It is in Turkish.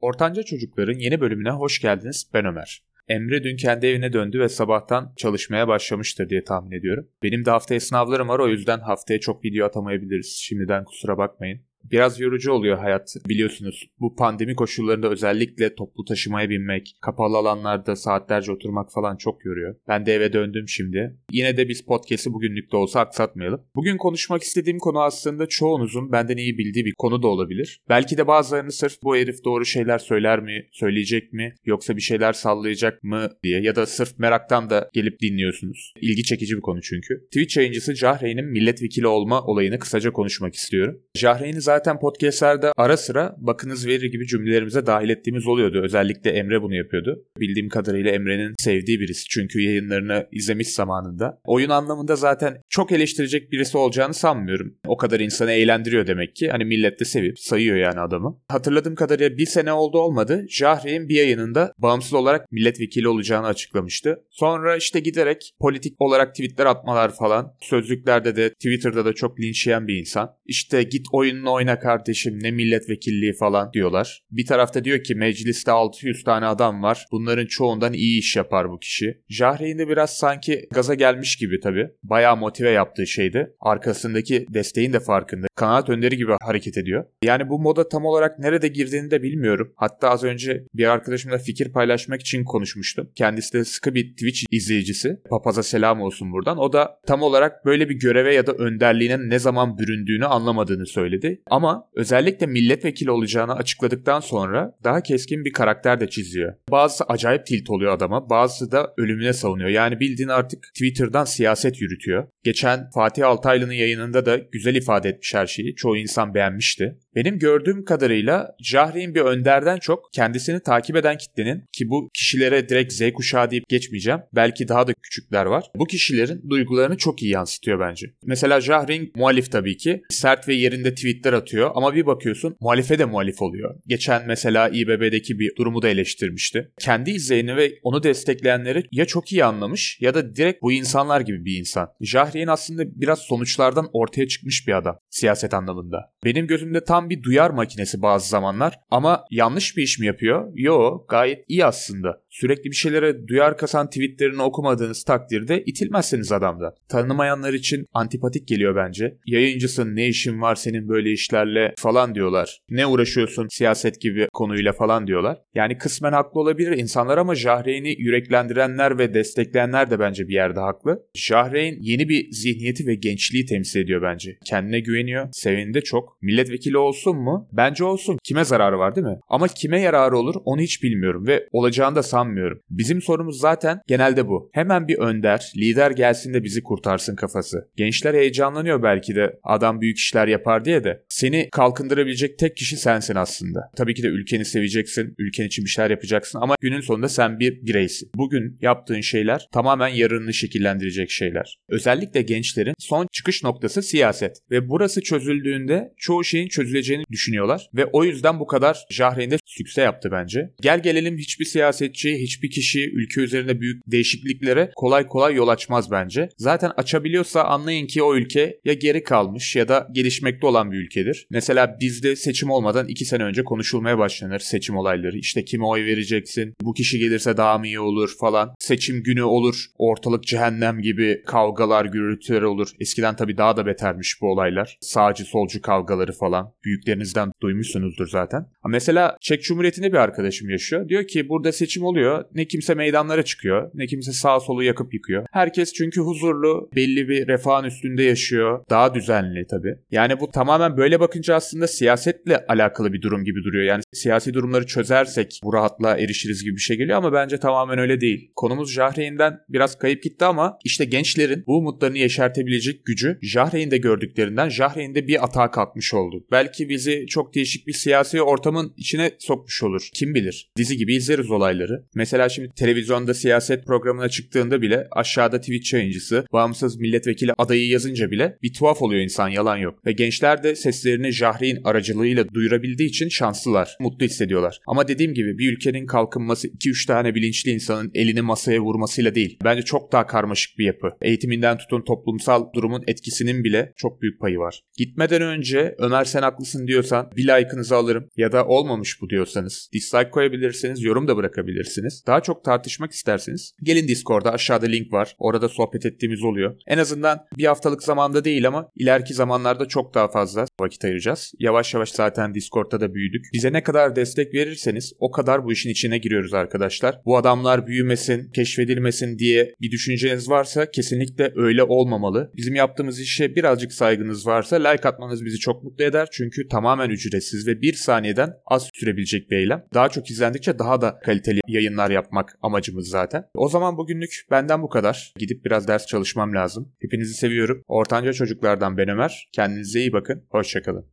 Ortanca Çocukların yeni bölümüne hoş geldiniz. Ben Ömer. Emre dün kendi evine döndü ve sabahtan çalışmaya başlamıştır diye tahmin ediyorum. Benim de haftaya sınavlarım var o yüzden haftaya çok video atamayabiliriz. Şimdiden kusura bakmayın. Biraz yorucu oluyor hayat biliyorsunuz. Bu pandemi koşullarında özellikle toplu taşımaya binmek, kapalı alanlarda saatlerce oturmak falan çok yoruyor. Ben de eve döndüm şimdi. Yine de biz podcast'i bugünlük de olsa aksatmayalım. Bugün konuşmak istediğim konu aslında çoğunuzun benden iyi bildiği bir konu da olabilir. Belki de bazılarını sırf bu herif doğru şeyler söyler mi, söyleyecek mi, yoksa bir şeyler sallayacak mı diye ya da sırf meraktan da gelip dinliyorsunuz. İlgi çekici bir konu çünkü. Twitch yayıncısı Jahreyn'in milletvekili olma olayını kısaca konuşmak istiyorum. Jahreyn'i zaten podcastlerde ara sıra bakınız verir gibi cümlelerimize dahil ettiğimiz oluyordu. Özellikle Emre bunu yapıyordu. Bildiğim kadarıyla Emre'nin sevdiği birisi. Çünkü yayınlarını izlemiş zamanında. Oyun anlamında zaten çok eleştirecek birisi olacağını sanmıyorum. O kadar insanı eğlendiriyor demek ki. Hani millet de sevip sayıyor yani adamı. Hatırladığım kadarıyla bir sene oldu olmadı. Jahre'in bir yayınında bağımsız olarak milletvekili olacağını açıklamıştı. Sonra işte giderek politik olarak tweetler atmalar falan. Sözlüklerde de Twitter'da da çok linç yiyen bir insan. İşte git oyununu oyna kardeşim ne milletvekilliği falan diyorlar. Bir tarafta diyor ki mecliste 600 tane adam var. Bunların çoğundan iyi iş yapar bu kişi. Jahreyn de biraz sanki gaza gelmiş gibi tabii. Bayağı motive yaptığı şeydi. Arkasındaki desteğin de farkında. Kanaat önderi gibi hareket ediyor. Yani bu moda tam olarak nerede girdiğini de bilmiyorum. Hatta az önce bir arkadaşımla fikir paylaşmak için konuşmuştum. Kendisi de sıkı bir Twitch izleyicisi. Papaza selam olsun buradan. O da tam olarak böyle bir göreve ya da önderliğine ne zaman büründüğünü anlamadığını söyledi. Ama özellikle milletvekili olacağını açıkladıktan sonra daha keskin bir karakter de çiziyor. Bazısı acayip tilt oluyor adama, bazısı da ölümüne savunuyor. Yani bildiğin artık Twitter'dan siyaset yürütüyor. Geçen Fatih Altaylı'nın yayınında da güzel ifade etmiş her şeyi. Çoğu insan beğenmişti. Benim gördüğüm kadarıyla Jahre'in bir önderden çok kendisini takip eden kitlenin ki bu kişilere direkt Z kuşağı deyip geçmeyeceğim. Belki daha da küçükler var. Bu kişilerin duygularını çok iyi yansıtıyor bence. Mesela Jahre'in muhalif tabii ki. Sert ve yerinde tweetler atıyor ama bir bakıyorsun muhalife de muhalif oluyor. Geçen mesela İBB'deki bir durumu da eleştirmişti. Kendi izleyeni ve onu destekleyenleri ya çok iyi anlamış ya da direkt bu insanlar gibi bir insan. Jahre'in aslında biraz sonuçlardan ortaya çıkmış bir adam siyaset anlamında. Benim gözümde tam bir duyar makinesi bazı zamanlar ama yanlış bir iş mi yapıyor? Yo gayet iyi aslında. Sürekli bir şeylere duyar kasan tweetlerini okumadığınız takdirde itilmezseniz adamda. Tanımayanlar için antipatik geliyor bence. Yayıncısın ne işin var senin böyle işlerle falan diyorlar. Ne uğraşıyorsun siyaset gibi konuyla falan diyorlar. Yani kısmen haklı olabilir insanlar ama Jahreyn'i yüreklendirenler ve destekleyenler de bence bir yerde haklı. Jahreyn yeni bir zihniyeti ve gençliği temsil ediyor bence. Kendine güveniyor. Seveni de çok. Milletvekili olsun mu? Bence olsun. Kime zararı var değil mi? Ama kime yararı olur onu hiç bilmiyorum ve olacağını da sanmıyorum. Bizim sorumuz zaten genelde bu. Hemen bir önder, lider gelsin de bizi kurtarsın kafası. Gençler heyecanlanıyor belki de adam büyük işler yapar diye de. Seni kalkındırabilecek tek kişi sensin aslında. Tabii ki de ülkeni seveceksin, ülken için bir şeyler yapacaksın ama günün sonunda sen bir bireysin. Bugün yaptığın şeyler tamamen yarınını şekillendirecek şeyler. Özellikle gençlerin son çıkış noktası siyaset ve burası çözüldüğünde çoğu şeyin çözüleceğini düşünüyorlar ve o yüzden bu kadar Jahreyn'de sükse yaptı bence. Gel gelelim hiçbir siyasetçi, hiçbir kişi ülke üzerinde büyük değişikliklere kolay kolay yol açmaz bence. Zaten açabiliyorsa anlayın ki o ülke ya geri kalmış ya da gelişmekte olan bir ülkedir. Mesela bizde seçim olmadan 2 sene önce konuşulmaya başlanır seçim olayları. İşte kime oy vereceksin, bu kişi gelirse daha mı iyi olur falan. Seçim günü olur, ortalık cehennem gibi kavgalar, gürültüler olur. Eskiden tabii daha da betermiş bu olaylar. Sağcı solcu kavgaları falan. Büyüklerinizden duymuşsunuzdur zaten. Mesela Çek Cumhuriyeti'nde bir arkadaşım yaşıyor. Diyor ki burada seçim oluyor. Ne kimse meydanlara çıkıyor. Ne kimse sağ solu yakıp yıkıyor. Herkes çünkü huzurlu, belli bir refahın üstünde yaşıyor. Daha düzenli tabii. Yani bu tamamen böyle bakınca aslında siyasetle alakalı bir durum gibi duruyor. Yani siyasi durumları çözersek bu rahatlığa erişiriz gibi bir şey geliyor ama bence tamamen öyle değil. Konumuz Jahreyn'den biraz kayıp gitti ama işte gençlerin bu umutlarını yeşertebilecek gücü Jahreyn'de gördüklerinden Jahreyn'de bir atağa kalkmış oldu. Belki bizi çok değişik bir siyasi ortamın içine sokmuş olur. Kim bilir? Dizi gibi izleriz olayları. Mesela şimdi televizyonda siyaset programına çıktığında bile aşağıda Twitch yayıncısı, bağımsız milletvekili adayı yazınca bile bir tuhaf oluyor insan yalan yok. Ve gençler de sesleri seslerini Jahre'in aracılığıyla duyurabildiği için şanslılar, mutlu hissediyorlar. Ama dediğim gibi bir ülkenin kalkınması 2-3 tane bilinçli insanın elini masaya vurmasıyla değil. Bence çok daha karmaşık bir yapı. Eğitiminden tutun toplumsal durumun etkisinin bile çok büyük payı var. Gitmeden önce Ömer sen haklısın diyorsan bir like'ınızı alırım ya da olmamış bu diyorsanız dislike koyabilirsiniz, yorum da bırakabilirsiniz. Daha çok tartışmak isterseniz gelin Discord'a aşağıda link var. Orada sohbet ettiğimiz oluyor. En azından bir haftalık zamanda değil ama ileriki zamanlarda çok daha fazla vakit ayıracağız. Yavaş yavaş zaten Discord'da da büyüdük. Bize ne kadar destek verirseniz o kadar bu işin içine giriyoruz arkadaşlar. Bu adamlar büyümesin, keşfedilmesin diye bir düşünceniz varsa kesinlikle öyle olmamalı. Bizim yaptığımız işe birazcık saygınız varsa like atmanız bizi çok mutlu eder. Çünkü tamamen ücretsiz ve bir saniyeden az sürebilecek bir eylem. Daha çok izlendikçe daha da kaliteli yayınlar yapmak amacımız zaten. O zaman bugünlük benden bu kadar. Gidip biraz ders çalışmam lazım. Hepinizi seviyorum. Ortanca çocuklardan ben Ömer. Kendinize iyi bakın. Hoşçakalın.